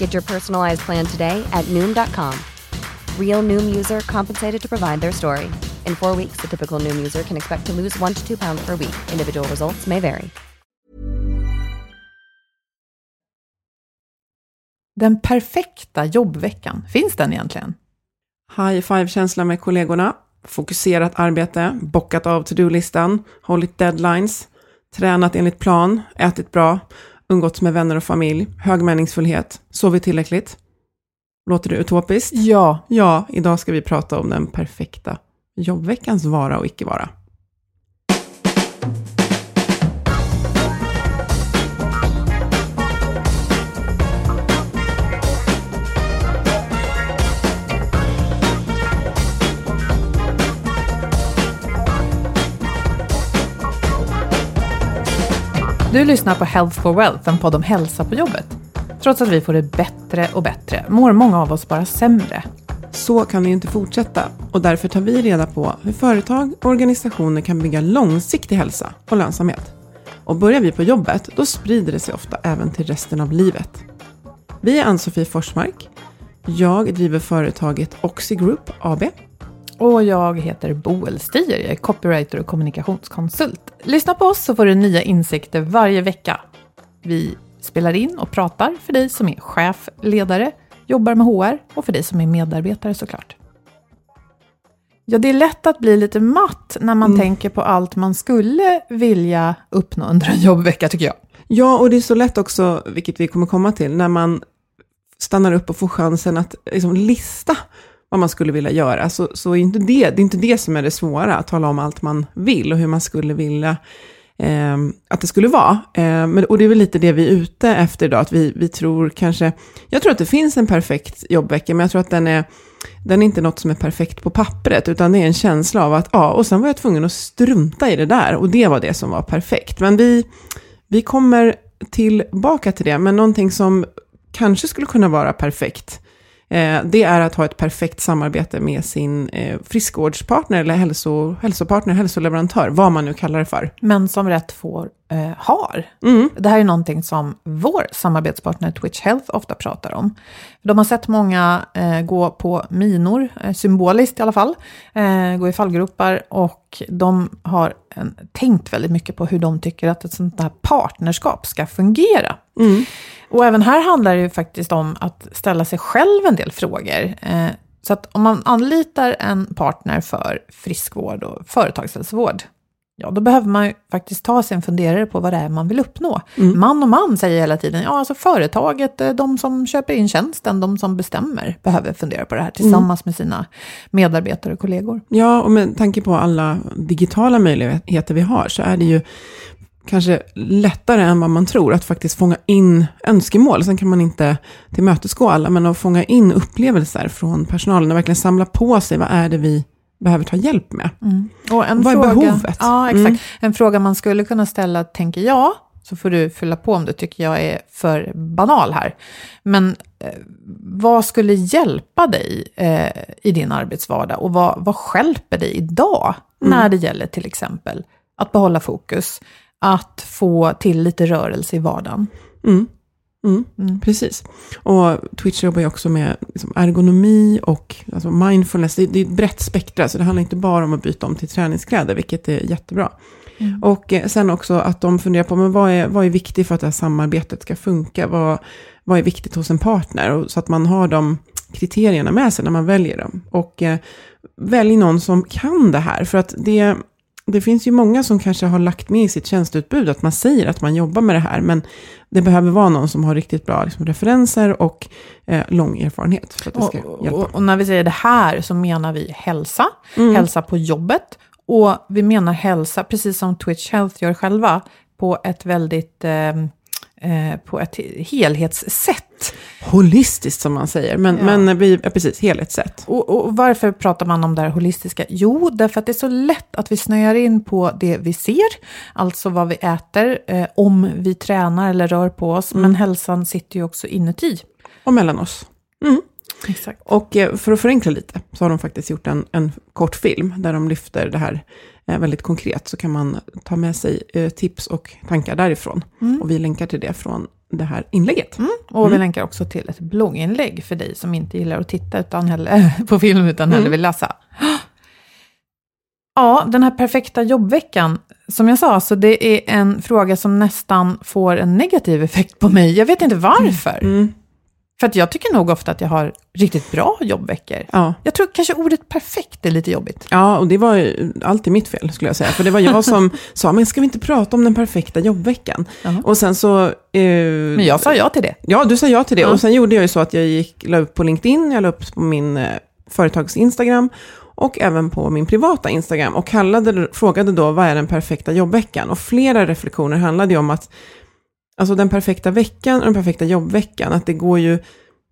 Get your personalized plan today at Noom.com. Real Noom user compensated to provide their story. In four weeks, the typical Noom user can expect to lose one to two pounds per week. Individual results may vary. Den perfekta jobbveckan, finns den egentligen? High five-känsla med kollegorna, fokuserat arbete, bockat av to-do-listan, hållit deadlines, tränat enligt plan, ätit bra, umgåtts med vänner och familj, hög meningsfullhet, sovit tillräckligt. Låter det utopiskt? Ja. Ja, idag ska vi prata om den perfekta jobbveckans vara och icke vara. Du lyssnar på Health for Wealth, en podd om hälsa på jobbet. Trots att vi får det bättre och bättre mår många av oss bara sämre. Så kan det ju inte fortsätta och därför tar vi reda på hur företag och organisationer kan bygga långsiktig hälsa och lönsamhet. Och börjar vi på jobbet, då sprider det sig ofta även till resten av livet. Vi är Ann-Sofie Forsmark. Jag driver företaget Oxy Group AB. Och jag heter Boel Stier, jag är copywriter och kommunikationskonsult. Lyssna på oss så får du nya insikter varje vecka. Vi spelar in och pratar för dig som är chef, ledare, jobbar med HR och för dig som är medarbetare såklart. Ja, det är lätt att bli lite matt när man Mm. tänker på allt man skulle vilja uppnå under en jobbvecka tycker jag. Ja, och det är så lätt också, vilket vi kommer komma till, när man stannar upp och får chansen att liksom lista vad man skulle vilja göra, så, så är inte det, det är inte det som är det svåra, att tala om allt man vill och hur man skulle vilja eh, att det skulle vara. Eh, men, och det är väl lite det vi är ute efter idag, att vi, vi tror kanske, jag tror att det finns en perfekt jobbvecka, men jag tror att den är, den är inte något som är perfekt på pappret, utan det är en känsla av att, ja, och sen var jag tvungen att strunta i det där, och det var det som var perfekt. Men vi, vi kommer tillbaka till det, men någonting som kanske skulle kunna vara perfekt, eh, det är att ha ett perfekt samarbete med sin eh, friskvårdspartner eller hälso, hälsopartner, hälsoleverantör, vad man nu kallar det för. Men som rätt får eh, har. Mm. Det här är någonting som vår samarbetspartner Twitch Health ofta pratar om. De har sett många eh, gå på minor, eh, symboliskt i alla fall, eh, gå i fallgropar och de har en, tänkt väldigt mycket på hur de tycker att ett sånt här partnerskap ska fungera. Mm. Och även här handlar det ju faktiskt om att ställa sig själv en del frågor. Eh, så att om man anlitar en partner för friskvård och företagshälsovård, ja då behöver man faktiskt ta sig en funderare på vad det är man vill uppnå. Man och man säger hela tiden, ja alltså företaget, eh, de som köper in tjänsten, de som bestämmer, behöver fundera på det här tillsammans med sina medarbetare och kollegor. Ja, och med tanke på alla digitala möjligheter vi har så är det ju kanske lättare än vad man tror att faktiskt fånga in önskemål. Sen kan man inte tillmötesgå alla, men att fånga in upplevelser från personalen och verkligen samla på sig vad är det vi behöver ta hjälp med. Mm. Och en Vad är fråga, behovet? Ja, exakt. Mm. En fråga man skulle kunna ställa, tänker jag, så får du fylla på om du tycker jag är för banal här. Men eh, vad skulle hjälpa dig eh, i din arbetsvardag och vad, vad skälper dig idag Mm. när det gäller till exempel att behålla fokus, att få till lite rörelse i vardagen? Mm. Mm. Mm. Precis. Och Twitch jobbar ju också med liksom, ergonomi och alltså mindfulness. Det, det är ett brett spektra, så det handlar inte bara om att byta om till träningskläder, vilket är jättebra. Mm. Och eh, sen också att de funderar på, men vad är, vad är viktigt för att det här samarbetet ska funka? Vad, vad är viktigt hos en partner? Och, så att man har de kriterierna med sig när man väljer dem. Och eh, välj någon som kan det här, för att det, det finns ju många som kanske har lagt med i sitt tjänsteutbud att man säger att man jobbar med det här, men det behöver vara någon som har riktigt bra liksom, referenser och eh, lång erfarenhet för att det ska Och, hjälpa. och, och när vi säger det här så menar vi hälsa, Mm. hälsa på jobbet. Och vi menar hälsa, precis som Twitch Health gör själva, på ett väldigt eh, eh, på ett helhetssätt. Holistiskt som man säger, men, Ja. men vi, ja, precis, helhetssätt. Och, och varför pratar man om det här holistiska? Jo, därför att det är så lätt att vi snöar in på det vi ser, alltså vad vi äter, eh, om vi tränar eller rör på oss, men hälsan sitter ju också inuti. Och mellan oss. Mm. Exakt. Och eh, för att förenkla lite så har de faktiskt gjort en, en kort film där de lyfter det här eh, väldigt konkret. Så kan man ta med sig eh, tips och tankar därifrån. Och vi länkar till det från det här inlägget. Och vi länkar också till ett blogginlägg för dig som inte gillar att titta utan heller, på film utan hellre vill läsa. Ja, den här perfekta jobbveckan, som jag sa, så det är en fråga som nästan får en negativ effekt på mig. Jag vet inte varför. För att jag tycker nog ofta att jag har riktigt bra jobbveckor. Ja. Jag tror kanske ordet perfekt är lite jobbigt. ja, och det var ju alltid mitt fel skulle jag säga. För det var jag som sa, men ska vi inte prata om den perfekta jobbveckan? Jaha. Och sen så... Eh, Men jag sa ja till det. Ja, du sa ja till det. Ja. Och sen gjorde jag ju så att jag gick, la upp på LinkedIn, jag la upp på min eh, företags Instagram och även på min privata Instagram och kallade, frågade då vad är den perfekta jobbveckan? Och flera reflektioner handlade ju om att alltså den perfekta veckan och den perfekta jobbveckan, att det går ju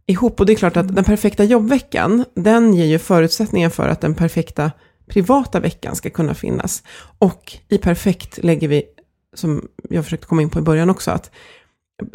ihop. Och det är klart att den perfekta jobbveckan, den ger ju förutsättningar för att den perfekta privata veckan ska kunna finnas. Och i perfekt lägger vi, som jag försökte komma in på i början också, att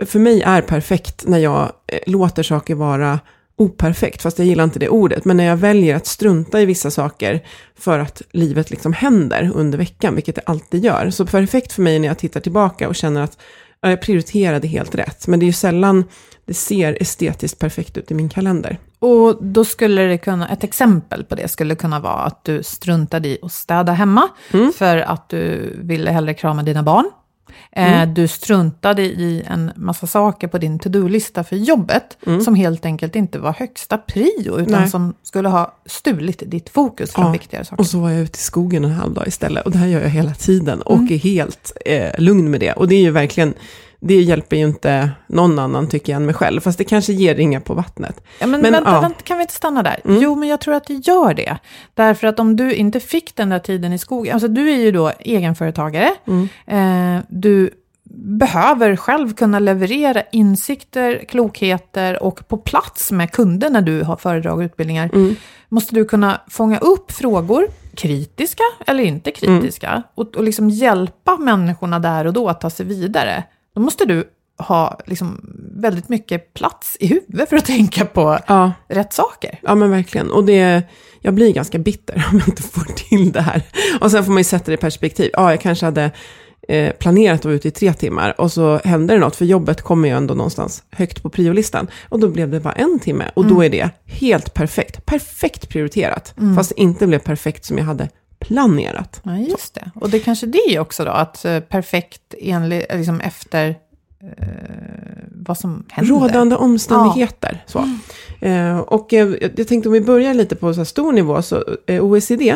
för mig är perfekt när jag eh, låter saker vara operfekt, fast jag gillar inte det ordet, men när jag väljer att strunta i vissa saker för att livet liksom händer under veckan, vilket det alltid gör. Så perfekt för mig när jag tittar tillbaka och känner att ja, jag prioriterade helt rätt, men det är ju sällan det ser estetiskt perfekt ut i min kalender. Och då skulle det kunna, ett exempel på det skulle kunna vara att du struntade i att städa hemma för att du ville hellre krama dina barn. Eh, Du struntade i en massa saker på din to-do-lista för jobbet som helt enkelt inte var högsta prio utan Nej. som skulle ha stulit ditt fokus från Ja, viktigare saker. Och så var jag ute i skogen en halv dag istället. Och det här gör jag hela tiden och är helt eh, lugn med det. Och det är ju verkligen, det hjälper ju inte någon annan tycker jag än mig själv. Fast det kanske ger ringar på vattnet. Ja, men, Men, vänta, ja. Mm. vänta, kan vi inte stanna där? Jo, men jag tror att det gör det. Därför att om du inte fick den där tiden i skogen, alltså du är ju då egenföretagare, Mm. eh, du behöver själv kunna leverera insikter, klokheter och på plats med kunder när du har föredrag och utbildningar, Mm. måste du kunna fånga upp frågor, kritiska eller inte kritiska, Mm. och, och liksom hjälpa människorna där och då att ta sig vidare. Då måste du ha liksom väldigt mycket plats i huvudet för att tänka på Ja, rätt saker. ja men verkligen. Och det, jag blir ganska bitter om jag inte får till det här. Och sen får man ju sätta det i perspektiv. Ja, jag kanske hade eh, planerat att vara ute i tre timmar och så händer det något, för jobbet kommer ju ändå någonstans högt på priolistan. Och då blev det bara en timme och då är det helt perfekt. Perfekt prioriterat, fast det inte blev perfekt som jag hade planerat. Ja, just det. Och det är kanske det också då, att eh, perfekt enligt, liksom efter eh, vad som händer. Rådande omständigheter. Så. Eh, och eh, jag tänkte om vi börjar lite på så här stor nivå, så eh, OECD,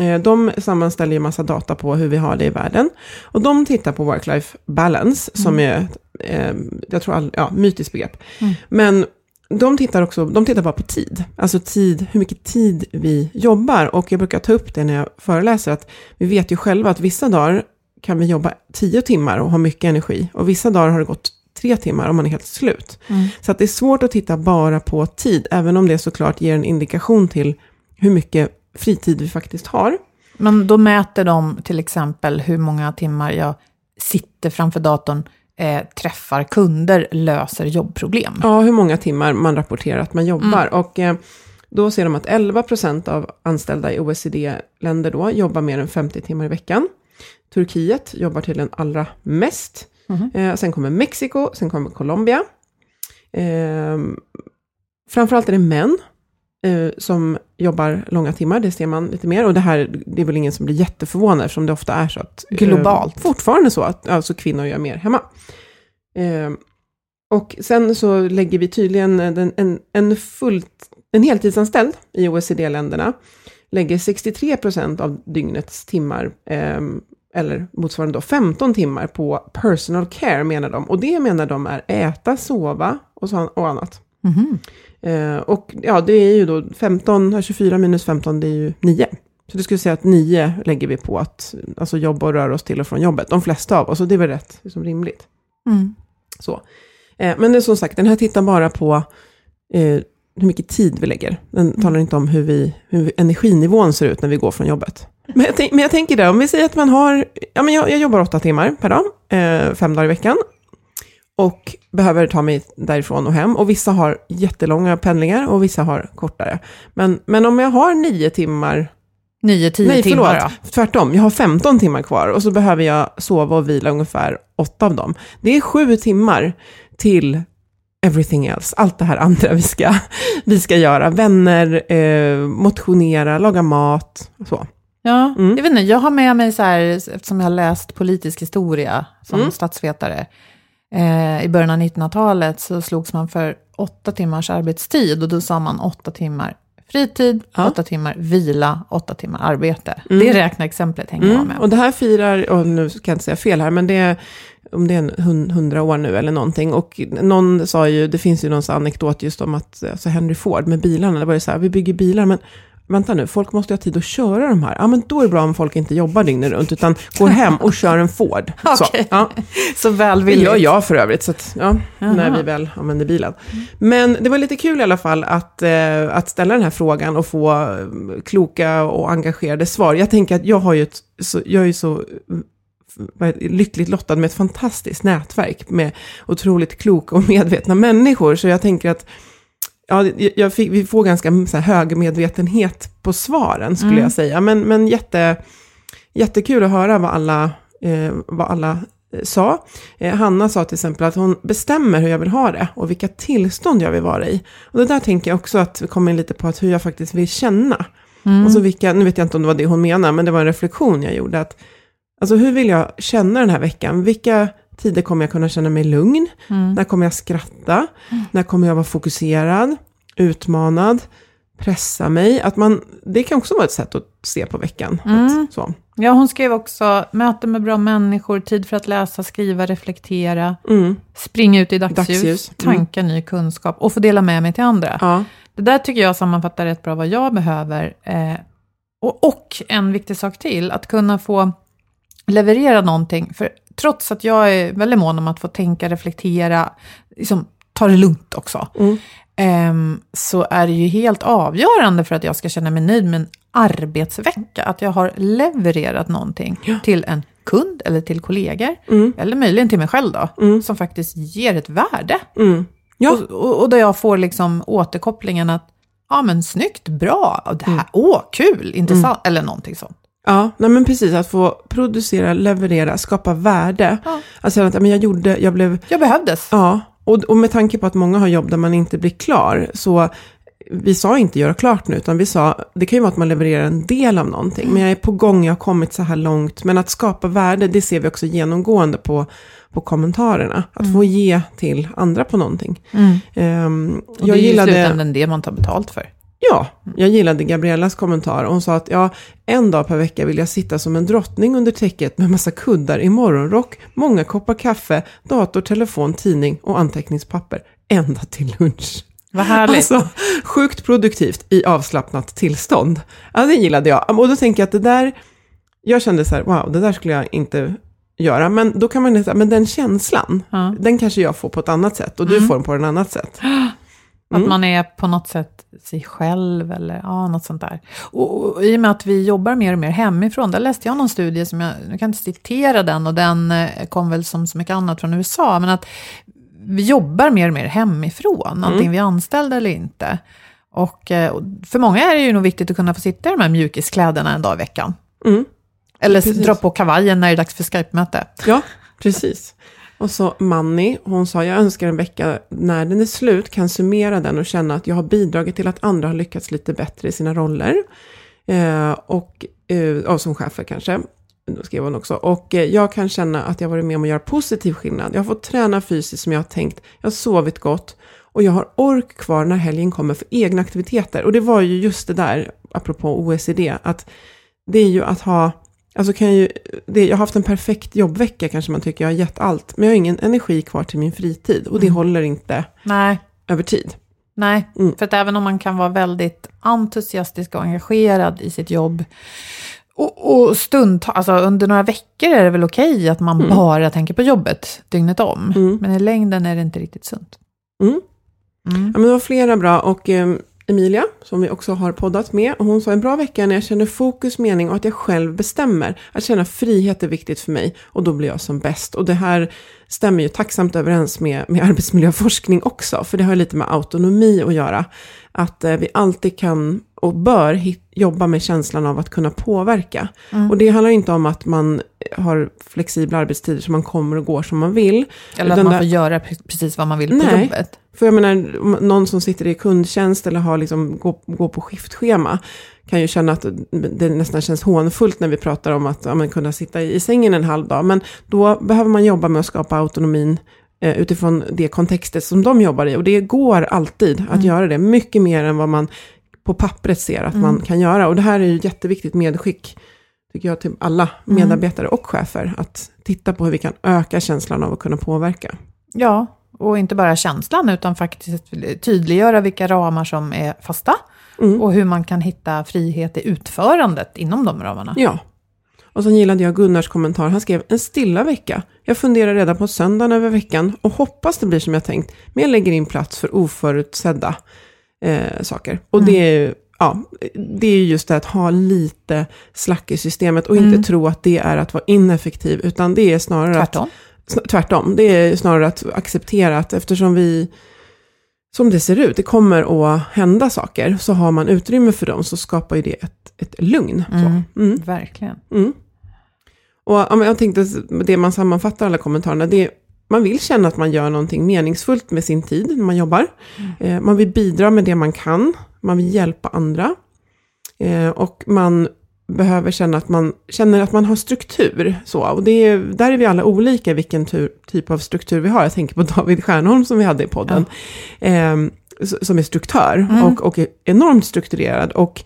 eh, de sammanställer ju massa data på hur vi har det i världen. Och de tittar på work-life balance, som är, eh, jag tror, all, ja, mytiskt begrepp. Men de tittar också, de tittar bara på tid, alltså tid, hur mycket tid vi jobbar. Och jag brukar ta upp det när jag föreläser, att vi vet ju själva att vissa dagar kan vi jobba tio timmar och ha mycket energi. Och vissa dagar har det gått tre timmar och man är helt slut. Mm. Så att det är svårt att titta bara på tid, även om det såklart ger en indikation till hur mycket fritid vi faktiskt har. Men då mäter de till exempel hur många timmar jag sitter framför datorn, eh, träffar kunder, löser jobbproblem. Ja, hur många timmar man rapporterar att man jobbar. Och eh, då ser de att 11 procent av anställda i OECD-länder då jobbar mer än 50 timmar i veckan. Turkiet jobbar till den allra mest. Eh, sen kommer Mexiko, sen kommer Colombia. Eh, framförallt är det män eh, som jobbar långa timmar, det ser man lite mer. Och det här, det är väl ingen som blir jätteförvånad, eftersom det ofta är så att... eh, Globalt. fortfarande så att alltså kvinnor gör mer hemma. Eh, och sen så lägger vi tydligen den, en, en, fullt, en heltidsanställd i OECD-länderna lägger 63 procent av dygnets timmar, eh, eller motsvarande då 15 timmar på personal care menar de. Och det menar de är äta, sova och, så, och annat. Mhm. Eh, och ja, det är ju då 15, ja, 24 minus 15, det är ju 9. Så du skulle säga att 9 lägger vi på att alltså jobba och röra oss till och från jobbet. De flesta av oss, och det är väl rätt liksom rimligt. Mm. Så. Eh, men det är som sagt, den här tittar bara på eh, hur mycket tid vi lägger. Den talar inte om hur, vi, hur energinivån ser ut när vi går från jobbet. Men jag, tänk, men jag tänker där, om vi säger att man har, ja men jag, jag jobbar åtta timmar per dag, eh, fem dagar i veckan. Och behöver ta mig därifrån och hem. Och vissa har jättelånga pendlingar och vissa har kortare. Men, men om jag har nio timmar Nio, tio Nej, timmar förlåt. då? Tvärtom. Jag har 15 timmar kvar och så behöver jag sova och vila ungefär åtta av dem. Det är sju timmar till everything else. Allt det här andra vi ska, vi ska göra. Vänner, eh, motionera, laga mat. Så. Ja, Mm. jag vet inte, jag har med mig så här, eftersom jag har läst politisk historia som Mm. statsvetare. Eh, I början av 1900-talet så slogs man för åtta timmars arbetstid och då sa man åtta timmar fritid, Ja. åtta timmar vila, åtta timmar arbete. Mm. Det räkneexemplet hänger jag Mm. med. Och det här firar, och nu ska jag inte säga fel här, men det är om det är hundra år nu eller någonting. Och någon sa ju, det finns ju någon anekdot just om att alltså Henry Ford med bilarna, det var ju så här, vi bygger bilar, men vänta nu, folk måste ju ha tid att köra de här. Ja, men då är det bra om folk inte jobbar dygnet runt, utan går hem och kör en Ford. Så, Okej. ja. Så Det välvilligt. gör jag för övrigt, så att, ja, när vi väl använder bilen. Men det var lite kul i alla fall att, eh, att ställa den här frågan och få eh, kloka och engagerade svar. Jag tänker att jag har ju ett, så, jag är ju så det, lyckligt lottad med ett fantastiskt nätverk med otroligt kloka och medvetna människor. Så jag tänker att ja, jag- fick, vi får ganska så här, hög medvetenhet på svaren, skulle Mm. jag säga. Men, men jätte, jättekul att höra vad alla, eh, vad alla eh, sa. Eh, Hanna sa till exempel att hon bestämmer hur jag vill ha det och vilka tillstånd jag vill vara i. Och det där tänker jag också att vi kommer in lite på att hur jag faktiskt vill känna. Mm. Alltså vilka, nu vet jag inte om det var det hon menar, men det var en reflektion jag gjorde. Att, alltså hur vill jag känna den här veckan? Vilka tider kommer jag kunna känna mig lugn? Mm. När kommer jag skratta? När kommer jag vara fokuserad? Utmanad? Pressa mig? Att man, det kan också vara ett sätt att se på veckan. Mm. Att, så. Ja, hon skrev också möte med bra människor, tid för att läsa, skriva, reflektera, Mm. springa ut i dagsljus, Dagsljus, mm. tanka ny kunskap och få dela med mig till andra. Ja. Det där tycker jag sammanfattar rätt bra vad jag behöver. Eh, och, och en viktig sak till, att kunna få leverera någonting. För trots att jag är väldigt mån om att få tänka, reflektera, liksom, ta det lugnt också, Mm. ehm, så är det ju helt avgörande för att jag ska känna mig nöjd med en arbetsvecka, att jag har levererat någonting till en kund eller till kollegor, Mm. eller möjligen till mig själv då, Mm. som faktiskt ger ett värde. Mm. Ja. Och, och, och där jag får liksom återkopplingen att, ja men snyggt, bra, det här, Mm. åh, kul, intressant, eller någonting sånt. Ja, nej men precis. Att få producera, leverera, skapa värde. Ja. Alltså att men jag gjorde, jag blev, Jag behövdes. ja. Och, och med tanke på att många har jobb där man inte blir klar, så vi sa inte göra klart nu, utan vi sa, det kan ju vara att man levererar en del av någonting, men jag är på gång, jag har kommit så här långt. Men att skapa värde, det ser vi också genomgående på, på kommentarerna. Att få ge till andra på någonting. Ehm, Och jag det är ju i gillade... slutändan det man tar betalt för. Ja, jag gillade Gabriellas kommentar. Hon sa att ja, en dag per vecka vill jag sitta som en drottning under täcket med massa kuddar i morgonrock, många koppar kaffe, dator, telefon, tidning och anteckningspapper. Ända till lunch. Vad härligt. Alltså, sjukt produktivt i avslappnat tillstånd. Ja, det gillade jag. Och då tänker jag att det där, jag kände så här, wow, det där skulle jag inte göra. Men då kan man säga, men den känslan, Ja. den kanske jag får på ett annat sätt och du får den på ett annat sätt. Att Mm. man är på något sätt sig själv eller ja, något sånt där. Och, och i och med att vi jobbar mer och mer hemifrån, där läste jag någon studie som jag, jag kan inte citera den och den eh, kom väl som så mycket annat från USA, men att vi jobbar mer och mer hemifrån, Mm. antingen vi är anställda eller inte. Och, eh, och för många är det ju nog viktigt att kunna få sitta i de här mjukiskläderna en dag i veckan. Mm. Eller Precis. dra på kavajen när det är dags för Skype-möte. Ja, precis. Och så Manny, hon sa, jag önskar en vecka när den är slut kan summera den och känna att jag har bidragit till att andra har lyckats lite bättre i sina roller. Eh, och, eh, som chefer kanske, då skrev hon också. Och eh, jag kan känna att jag varit med om att göra positiv skillnad. Jag har fått träna fysiskt som jag har tänkt, jag har sovit gott och jag har ork kvar när helgen kommer för egna aktiviteter. Och det var ju just det där, apropå OECD, att det är ju att ha Alltså kan jag, ju, det, jag har haft en perfekt jobbvecka kanske man tycker, jag har gett allt. Men jag har ingen energi kvar till min fritid och det håller inte Nej, över tid. Nej, Mm. för att även om man kan vara väldigt entusiastisk och engagerad i sitt jobb och, och stund, alltså under några veckor är det väl okej att man bara tänker på jobbet dygnet om. Mm. Men i längden är det inte riktigt sunt. Mm. Mm. Ja, men det var flera bra och eh, Emilia, som vi också har poddat med, och hon sa en bra vecka när jag känner fokus, mening och att jag själv bestämmer. Att känna frihet är viktigt för mig och då blir jag som bäst. Och det här stämmer ju tacksamt överens med, med arbetsmiljöforskning också, för det har lite med autonomi att göra. Att eh, vi alltid kan och bör jobba med känslan av att kunna påverka. Och det handlar inte om att man har flexibla arbetstider så man kommer och går som man vill. Eller att man får göra pre- precis vad man vill på Nej. jobbet. För jag menar, någon som sitter i kundtjänst eller har liksom, går, går på skiftschema kan ju känna att det nästan känns hånfullt när vi pratar om att ja, men kunna sitta i sängen en halv dag. Men då behöver man jobba med att skapa autonomin eh, utifrån det kontextet som de jobbar i. Och det går alltid att göra det, mycket mer än vad man på pappret ser att man kan göra. Och det här är ju jätteviktigt medskick, tycker jag, till alla medarbetare och chefer. Att titta på hur vi kan öka känslan av att kunna påverka. Ja, och inte bara känslan utan faktiskt tydliggöra vilka ramar som är fasta Mm. och hur man kan hitta frihet i utförandet inom de ramarna. Ja. Och sen gillade jag Gunnars kommentar. Han skrev en stilla vecka. Jag funderar redan på söndagen över veckan och hoppas det blir som jag tänkt. Men jag lägger in plats för oförutsedda eh, saker. Och det är Ja, det är ju just det att ha lite slack i systemet och inte tro att det är att vara ineffektiv, utan det är snarare Tvärtom. att... sn- Tvärtom, det är snarare att acceptera att eftersom vi, som det ser ut, det kommer att hända saker, så har man utrymme för dem, så skapar ju det ett, ett lugn. Mm. Mm. Verkligen. Mm. Och jag tänkte, det man sammanfattar alla kommentarerna, det är, man vill känna att man gör någonting meningsfullt med sin tid när man jobbar. Eh, man vill bidra med det man kan, man vill hjälpa andra. Eh, och man behöver känna att man känner att man har struktur. Så. Och det är, där är vi alla olika vilken tur, typ av struktur vi har. Jag tänker på David Stjernholm som vi hade i podden. Eh, s- som är struktör och, och är enormt strukturerad. Och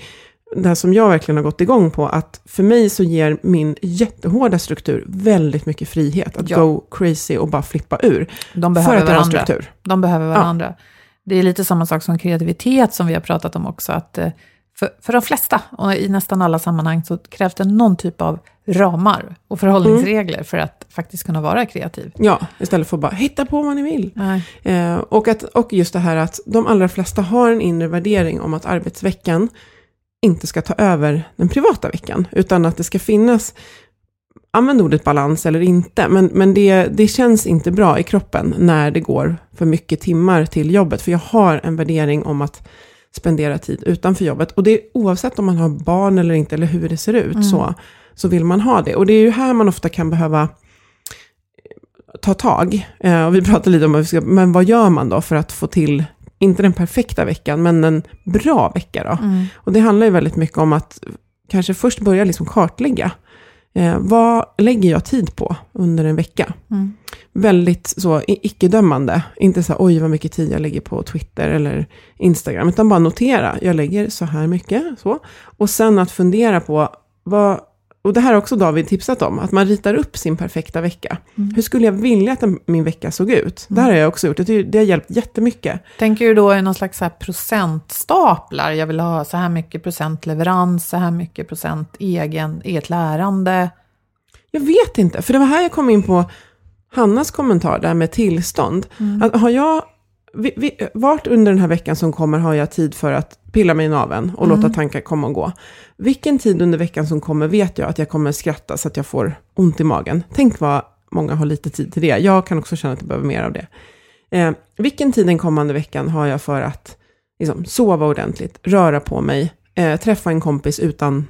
det här som jag verkligen har gått igång på, att för mig så ger min jättehårda struktur väldigt mycket frihet. Att Ja. go crazy och bara flippa ur. De för behöver att det har varandra. struktur. De behöver varandra. Det är lite samma sak som kreativitet som vi har pratat om också. Att eh, för, för de flesta, och i nästan alla sammanhang, så krävs det någon typ av ramar och förhållningsregler för att faktiskt kunna vara kreativ. Ja, istället för att bara hitta på vad ni vill. Eh, och, att, och just det här att de allra flesta har en inre värdering om att arbetsveckan inte ska ta över den privata veckan, utan att det ska finnas, använd ordet balans eller inte, men, men det, det känns inte bra i kroppen när det går för mycket timmar till jobbet, för jag har en värdering om att spendera tid utanför jobbet, och det är oavsett om man har barn eller inte, eller hur det ser ut, så, så vill man ha det. Och det är ju här man ofta kan behöva ta tag. Eh, och vi pratade lite om, men vad gör man då för att få till, inte den perfekta veckan, men en bra vecka då? Och det handlar ju väldigt mycket om att kanske först börja liksom kartlägga. Eh, vad lägger jag tid på under en vecka? Väldigt så icke-dömande. Inte så här, oj vad mycket tid jag lägger på Twitter eller Instagram. Utan bara notera, jag lägger så här mycket. Så. Och sen att fundera på, vad, och det här har också David tipsat om, att man ritar upp sin perfekta vecka. Hur skulle jag vilja att min vecka såg ut? Det här har jag också gjort, det, det har hjälpt jättemycket. Tänker du då i någon slags så här procentstaplar? Jag vill ha så här mycket procent leverans, så här mycket procent egen, eget lärande. Jag vet inte, för det var här jag kom in på Hannas kommentar där med tillstånd. Att har jag, vi, vi, vart under den här veckan som kommer har jag tid för att pilla mig i naveln och låta tankar komma och gå. Vilken tid under veckan som kommer vet jag att jag kommer skratta så att jag får ont i magen. Tänk vad många har lite tid till det. Jag kan också känna att jag behöver mer av det. Eh, vilken tid den kommande veckan har jag för att liksom, sova ordentligt, röra på mig, eh, träffa en kompis utan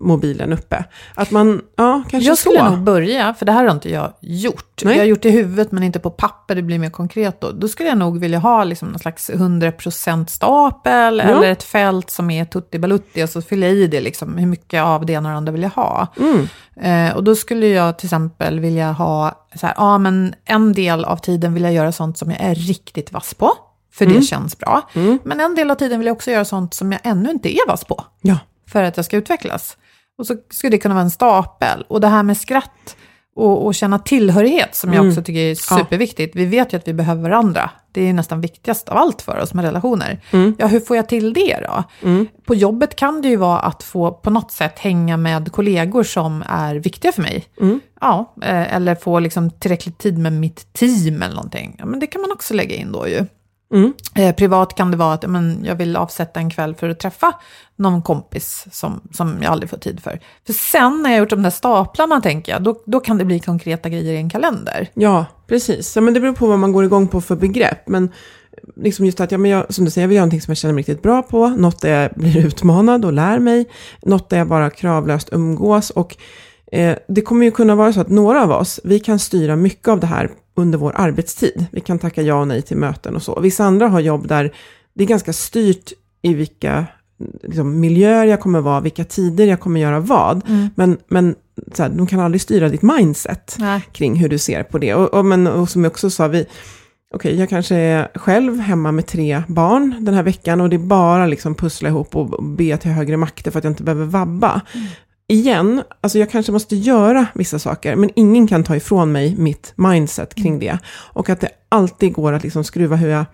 mobilen uppe. Att man, ja, kanske Mm. Jag skulle så. nog börja, för det här har inte jag gjort. Nej. Jag har gjort det i huvudet men inte på papper, det blir mer konkret då. Då skulle jag nog vilja ha liksom någon slags 100% stapel Ja. eller ett fält som är tutti balutti och så fyller jag i det liksom, hur mycket av det ena och det andra vill jag ha. Mm. Eh, och då skulle jag till exempel vilja ha, så här, ja men en del av tiden vill jag göra sånt som jag är riktigt vass på, för Mm. det känns bra. Men en del av tiden vill jag också göra sånt som jag ännu inte är vass på Ja. för att jag ska utvecklas. Och så skulle det kunna vara en stapel. Och det här med skratt och, och känna tillhörighet, som jag också tycker är superviktigt. Vi vet ju att vi behöver varandra. Det är nästan viktigast av allt för oss med relationer. Ja, hur får jag till det då? På jobbet kan det ju vara att få på något sätt hänga med kollegor som är viktiga för mig. Ja, eh, eller få liksom tillräcklig tid med mitt team eller någonting. Ja, men det kan man också lägga in då ju. Eh, privat kan det vara att men, jag vill avsätta en kväll för att träffa någon kompis som, som jag aldrig får tid för. För sen när jag gjort de där staplarna, tänker jag, då, då kan det bli konkreta grejer i en kalender. Ja, precis. Ja, men det beror på vad man går igång på för begrepp. Men liksom just att, ja, men jag, som du säger, jag vill göra någonting som jag känner mig riktigt bra på. Något där jag blir utmanad och lär mig. Något där jag bara kravlöst umgås. Och eh, det kommer ju kunna vara så att några av oss, vi kan styra mycket av det här under vår arbetstid. Vi kan tacka ja och nej till möten och så. Vissa andra har jobb där det är ganska styrt i vilka liksom, miljöer jag kommer vara, vilka tider jag kommer göra vad. Men, men så här, de kan aldrig styra ditt mindset Nej. kring hur du ser på det. Och, och, men, och som jag också sa, vi, okej, jag kanske är själv hemma med tre barn den här veckan och det är bara liksom pussla ihop och, be till högre makter för att jag inte behöver vabba. Igen, alltså jag kanske måste göra vissa saker, men ingen kan ta ifrån mig mitt mindset kring det. Och att det alltid går att liksom skruva hur jag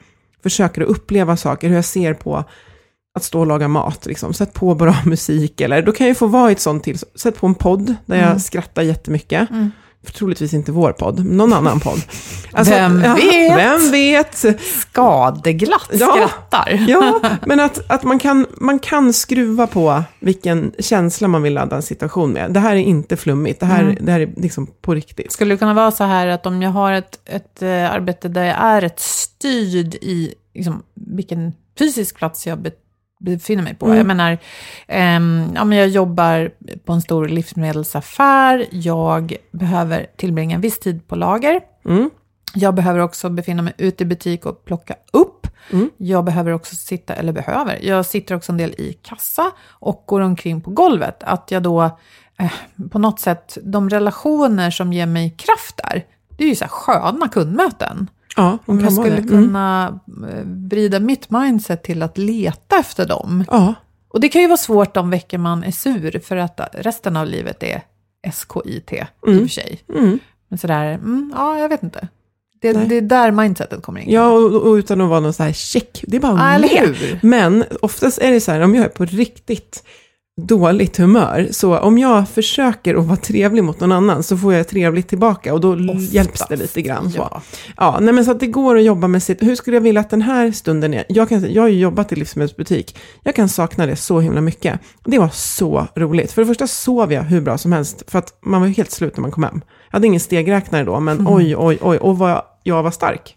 försöker att uppleva saker, hur jag ser på att stå och laga mat. Liksom. Sätt på bra musik, eller då kan jag få vara i ett sånt till. Sätt på en podd där jag skrattar jättemycket. För troligtvis inte vår podd, någon annan podd. Vem vet? Vem vet? Skadeglatt Ja. skrattar. Ja, men att, att man, kan, man kan skruva på vilken känsla man vill ladda en situation med. Det här är inte flummigt, det här, det här är liksom på riktigt. Skulle det kunna vara så här att om jag har ett, ett eh, arbete där jag är rätt styrd i liksom, vilken fysisk plats jag be, befinner mig på. Jag menar, ehm, ja, men jag jobbar på en stor livsmedelsaffär, jag behöver tillbringa en viss tid på lager. Mm. Jag behöver också befinna mig ute i butik och plocka upp. Jag behöver också sitta, eller behöver, jag sitter också en del i kassa och går omkring på golvet. Att jag då eh, på något sätt, de relationer som ger mig kraft där, det är ju så här sköna kundmöten. Ja, Om jag skulle. Mm. kunna eh, vrida mitt mindset till att leta efter dem. Ja, Och det kan ju vara svårt de veckor man är sur för att resten av livet är SKIT i och för sig. mm. Men sådär, mm, ja jag vet inte. Det, det är där mindsetet kommer in. ja och, och utan att vara någon så här check, det är bara hur? Men oftast är det så här, om jag är på riktigt dåligt humör, så om jag försöker att vara trevlig mot någon annan så får jag trevligt tillbaka och då Oftast. hjälps det lite grann. Så. Ja. Ja, nej men så att det går att jobba med sitt, hur skulle jag vilja att den här stunden är? Jag, kan, jag har ju jobbat i livsmedelsbutik, jag kan sakna det så himla mycket. Det var så roligt. För det första sov jag hur bra som helst, för att man var helt slut när man kom hem. Jag hade ingen stegräknare då, men oj, oj, oj, och vad jag var stark.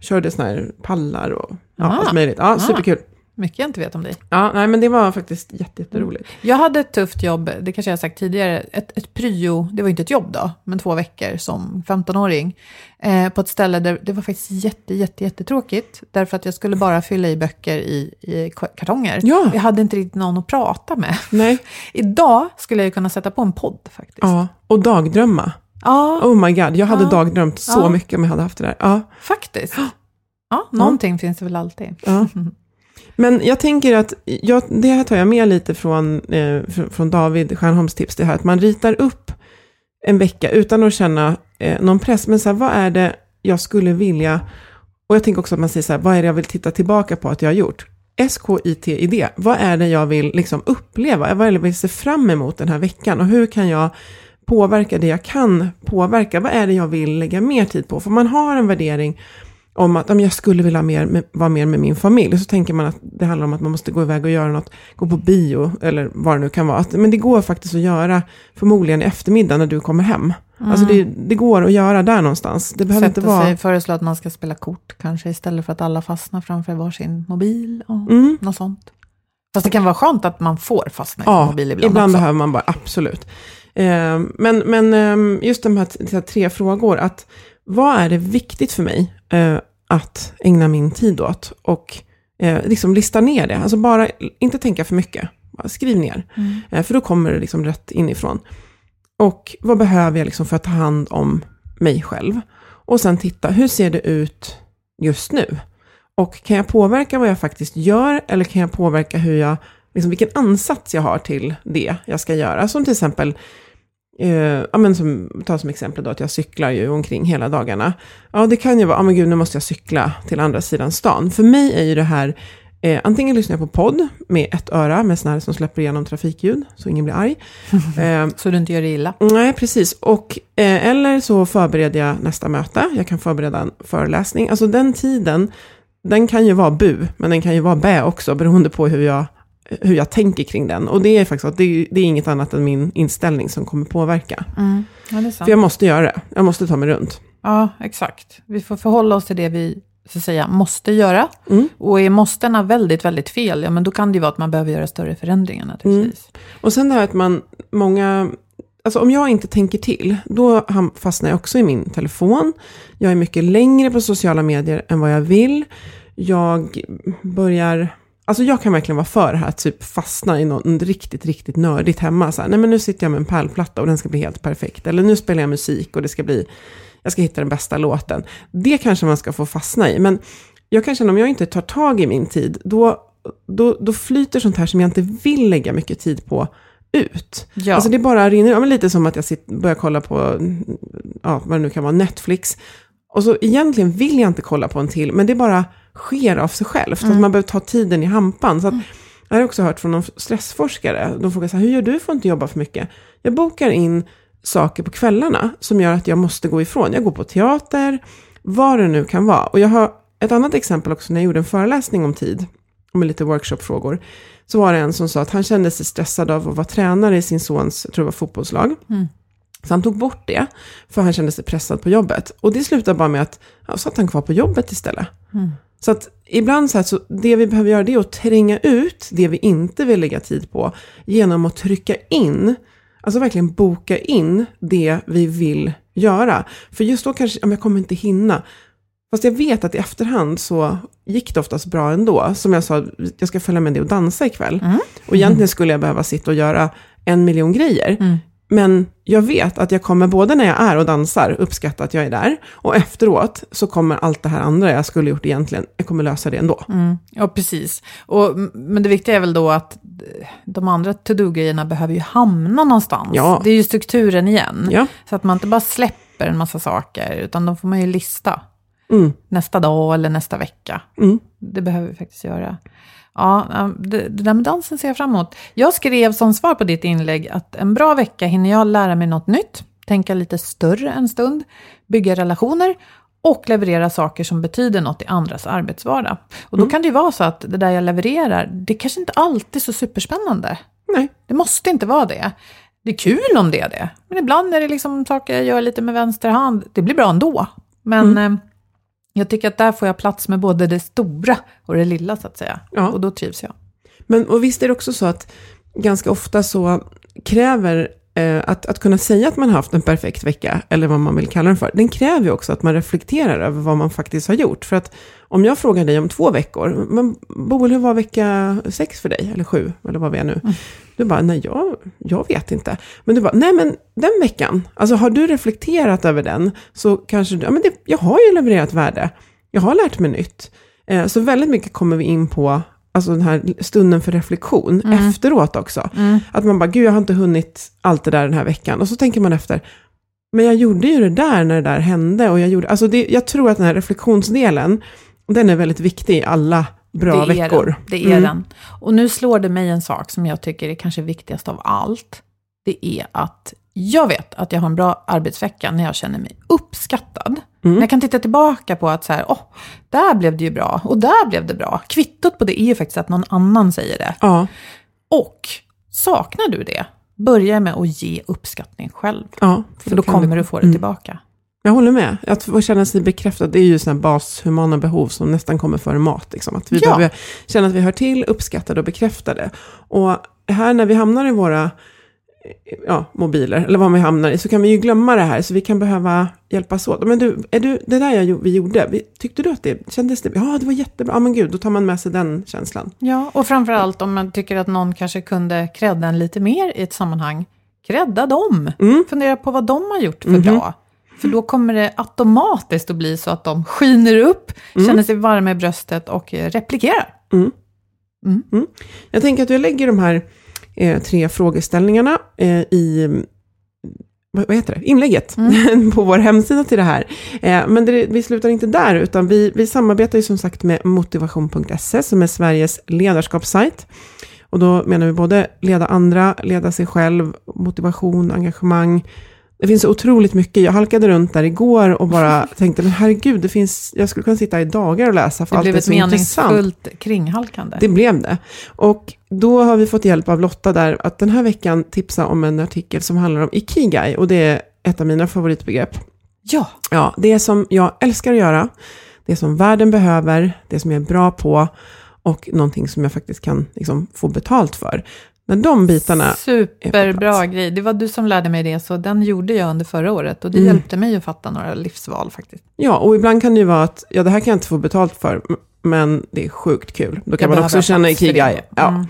Körde såna här pallar och ja, Ah. allt möjligt. Ja, superkul. Mycket jag inte vet om dig. Ja, nej men det var faktiskt jätte, jätteroligt. Jag hade ett tufft jobb, det kanske jag har sagt tidigare, ett, ett pryo, det var inte ett jobb då, men två veckor som 15-åring. Eh, på ett ställe där det var faktiskt jätte, jätte, jättetråkigt. Därför att jag skulle bara fylla i böcker i, i kartonger. Ja. Jag hade inte riktigt någon att prata med. Nej, Idag skulle jag kunna sätta på en podd faktiskt. ja, och dagdrömma. Ja, Oh my god, jag hade Ja. dagdrömt så Ja. mycket om jag hade haft det där. Ja, faktiskt. Ja, någonting finns det väl alltid. Men jag tänker att, jag, det här tar jag med lite från, eh, från, från David Stjärnholms tips, det här att man ritar upp en vecka utan att känna eh, någon press. Men så här, vad är det jag skulle vilja, och jag tänker också att man säger så här, vad är det jag vill titta tillbaka på att jag har gjort? SKIT-idé, vad är det jag vill liksom uppleva? Vad är det jag vill se fram emot den här veckan? Och hur kan jag påverka det jag kan påverka. Vad är det jag vill lägga mer tid på? För man har en värdering om att om jag skulle vilja mer med, vara mer med min familj. Så tänker man att det handlar om att man måste gå iväg och göra något, gå på bio eller vad det nu kan vara. Att, men det går faktiskt att göra förmodligen i eftermiddag när du kommer hem. Mm. Alltså det, det går att göra där någonstans. Det behöver Sätta inte vara... sig, föreslå att man ska spela kort kanske istället för att alla fastnar framför varsin mobil och Mm. något sånt. Fast det kan vara skönt att man får fastna i sin Ja, mobil ibland, ibland, också. behöver man bara, absolut. Eh, men men eh, just de här, de här tre frågor, att vad är det viktigt för mig eh, att ägna min tid åt? Och eh, liksom lista ner det, alltså bara inte tänka för mycket. Bara skriv ner, Mm. eh, för då kommer det liksom rätt inifrån. Och vad behöver jag liksom för att ta hand om mig själv? Och sen titta, hur ser det ut just nu? Och kan jag påverka vad jag faktiskt gör, eller kan jag påverka hur jag, liksom vilken ansats jag har till det jag ska göra? Som till exempel, eh, ja men som, ta som exempel då att jag cyklar ju omkring hela dagarna. Ja, det kan ju vara, ja men gud, nu måste jag cykla till andra sidan stan. För mig är ju det här, eh, antingen lyssnar jag på podd med ett öra, med här som släpper igenom trafikljud, så ingen blir arg. Eh, Så du inte gör det illa. Nej, precis. Och, eh, eller så förbereder jag nästa möte. Jag kan förbereda en föreläsning. Alltså den tiden, den kan ju vara bu, men den kan ju vara bä också, beroende på hur jag, hur jag tänker kring den. Och det är faktiskt att det, är- det är inget annat än min inställning som kommer påverka. Mm. Ja. För jag måste göra det. Jag måste ta mig runt. Ja, exakt. Vi får förhålla oss till det vi så att säga, måste göra. Mm. Och är måstena väldigt, väldigt fel, ja men då kan det ju vara att man behöver göra större förändringar naturligtvis. Och sen det här att man, många, alltså om jag inte tänker till, då fastnar jag också i min telefon. Jag är mycket längre på sociala medier än vad jag vill. Jag börjar, alltså jag kan verkligen vara för det här att typ fastna i något riktigt, riktigt nördigt hemma. Så här, nej men nu sitter jag med en pärlplatta och den ska bli helt perfekt. Eller nu spelar jag musik och det ska bli, jag ska hitta den bästa låten. Det kanske man ska få fastna i. Men jag kan känna om jag inte tar tag i min tid, då, då, då flyter sånt här som jag inte vill lägga mycket tid på ut. Ja. Alltså det bara rinner, ja, men lite som att jag sitter, börjar kolla på, ja, vad det nu kan vara, Netflix. Och så egentligen vill jag inte kolla på en till, men det bara sker av sig självt. Att man behöver ta tiden i hampan. Så att, Jag har också hört från någon stressforskare, de frågar så här, hur gör du för att inte jobba för mycket? Jag bokar in saker på kvällarna som gör att jag måste gå ifrån. Jag går på teater, vad det nu kan vara. Och jag har ett annat exempel också när jag gjorde en föreläsning om tid, med lite workshopfrågor. Så var det en som sa att han kände sig stressad av att vara tränare i sin sons, jag tror det var fotbollslag. Så han tog bort det, för han kände sig pressad på jobbet. Och det slutade bara med att ja, satt han kvar på jobbet istället. Så att ibland så, här, så det vi behöver göra det är att tränga ut det vi inte vill lägga tid på genom att trycka in, alltså verkligen boka in det vi vill göra. För just då kanske, ja, jag kommer inte hinna. Fast jag vet att i efterhand så gick det oftast bra ändå. Som jag sa, jag ska följa med dig och dansa ikväll. Och egentligen skulle jag behöva sitta och göra en miljon grejer. Men jag vet att jag kommer både när jag är och dansar uppskatta att jag är där. Och efteråt så kommer allt det här andra jag skulle gjort egentligen, jag kommer lösa det ändå. Mm, ja, precis. Och, men det viktiga är väl då att de andra to-do-grejerna behöver ju hamna någonstans. Ja. Det är ju strukturen igen. Ja. Så att man inte bara släpper en massa saker, utan de får man ju lista. Mm. Nästa dag eller nästa vecka. Mm. Det behöver vi faktiskt göra. Ja, det, det där med dansen ser jag fram emot. Jag skrev som svar på ditt inlägg att en bra vecka hinner jag lära mig något nytt, tänka lite större en stund, bygga relationer och leverera saker som betyder något i andras arbetsvardag. Och då kan det ju vara så att det där jag levererar, det kanske inte alltid är så superspännande. Nej. Det måste inte vara det. Det är kul om det är det. Men ibland är det liksom saker jag gör lite med vänster hand. Det blir bra ändå. Men eh, jag tycker att där får jag plats med både det stora och det lilla så att säga. Ja. Och då trivs jag. Men och visst är det också så att ganska ofta så kräver att, att kunna säga att man har haft en perfekt vecka, eller vad man vill kalla den för, den kräver ju också att man reflekterar över vad man faktiskt har gjort. För att om jag frågar dig om två veckor, men Boel, hur var vecka sex för dig? Eller sju, eller vad vi är nu? Du bara, nej, jag, jag vet inte. Men du bara, nej men den veckan, alltså har du reflekterat över den, så kanske du, ja men det, jag har ju levererat värde. Jag har lärt mig nytt. Eh, så väldigt mycket kommer vi in på alltså den här stunden för reflektion efteråt också. Att man bara, gud jag har inte hunnit allt det där den här veckan. Och så tänker man efter, men jag gjorde ju det där när det där hände. Och jag, gjorde, alltså det, jag tror att den här reflektionsdelen, den är väldigt viktig i alla bra det veckor. Den. Det är Mm. den. Och nu slår det mig en sak som jag tycker är kanske viktigast av allt. Det är att jag vet att jag har en bra arbetsvecka när jag känner mig uppskattad. När jag kan titta tillbaka på att så här, åh, där blev det ju bra och där blev det bra. Kvittot på det är ju faktiskt att någon annan säger det. Ja, Och saknar du det, börja med att ge uppskattning själv. ja. För då kan kommer det- du få det tillbaka. Jag håller med. Att få känna sig bekräftad, det är ju sådana bashumana behov som nästan kommer före mat. Liksom. Att vi Ja. behöver känna att vi hör till, uppskattade och bekräftade. Och här när vi hamnar i våra ja, mobiler, eller vad vi hamnar i, så kan vi ju glömma det här. Så vi kan behöva hjälpas åt. Men du, är du det där jag, vi gjorde, vi, tyckte du att det kändes det? Ja, det var jättebra. Ja, men gud, då tar man med sig den känslan. Ja, och framförallt om man tycker att någon kanske kunde credda en lite mer i ett sammanhang, credda dem. Fundera på vad de har gjort för bra. För då kommer det automatiskt att bli så att de skiner upp, känner sig varma i bröstet och replikerar. Jag tänker att jag lägger de här eh, tre frågeställningarna eh, i mm, vad heter det? inlägget på vår hemsida till det här. Eh, men det, vi slutar inte där, utan vi, vi samarbetar ju som sagt med motivation.se som är Sveriges ledarskapssajt. Och då menar vi både leda andra, leda sig själv, motivation, engagemang. Det finns så otroligt mycket. Jag halkade runt där igår och bara tänkte, men herregud, det finns, jag skulle kunna sitta i dagar och läsa för Det allt blev är ett så intressant. meningsfullt kringhalkande. Det blev det. Och då har vi fått hjälp av Lotta där att den här veckan tipsa om en artikel som handlar om ikigai och det är ett av mina favoritbegrepp. Ja, Ja, det som jag älskar att göra, det som världen behöver, det som jag är bra på och någonting som jag faktiskt kan liksom, få betalt för. När de bitarna superbra grej. Det var du som lärde mig det, så den gjorde jag under förra året. Och det Mm. hjälpte mig att fatta några livsval faktiskt. Ja, och ibland kan det ju vara att, ja det här kan jag inte få betalt för, men det är sjukt kul. Då kan Jag man också känna ikigai. Ja.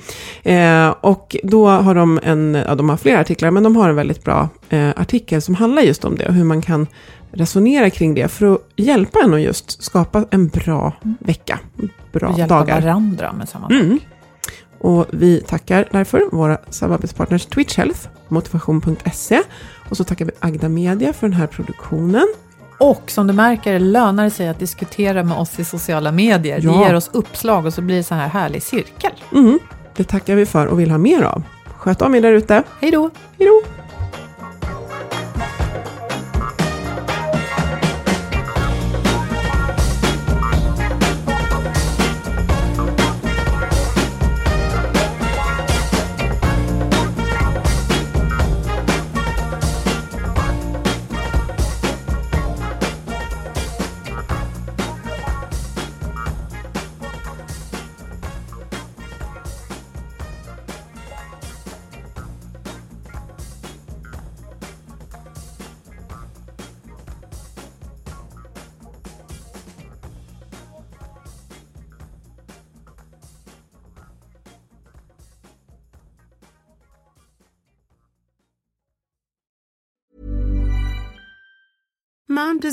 Mm. Eh, och då har de en, ja de har flera artiklar, men de har en väldigt bra eh, artikel som handlar just om det och hur man kan resonera kring det för att hjälpa en att just skapa en bra vecka, bra Och hjälpa dagar. varandra med samma sak. Mm. Och vi tackar därför våra samarbetspartners Twitch Health, motivation.se och så tackar vi Agda Media för den här produktionen. Och som du märker lönar det sig att diskutera med oss i sociala medier. Ja. Det ger oss uppslag och så blir det så här härlig cirkel. Mm. Det tackar vi för och vill ha mer av. Sköt om er där ute. Hej då! Hej då!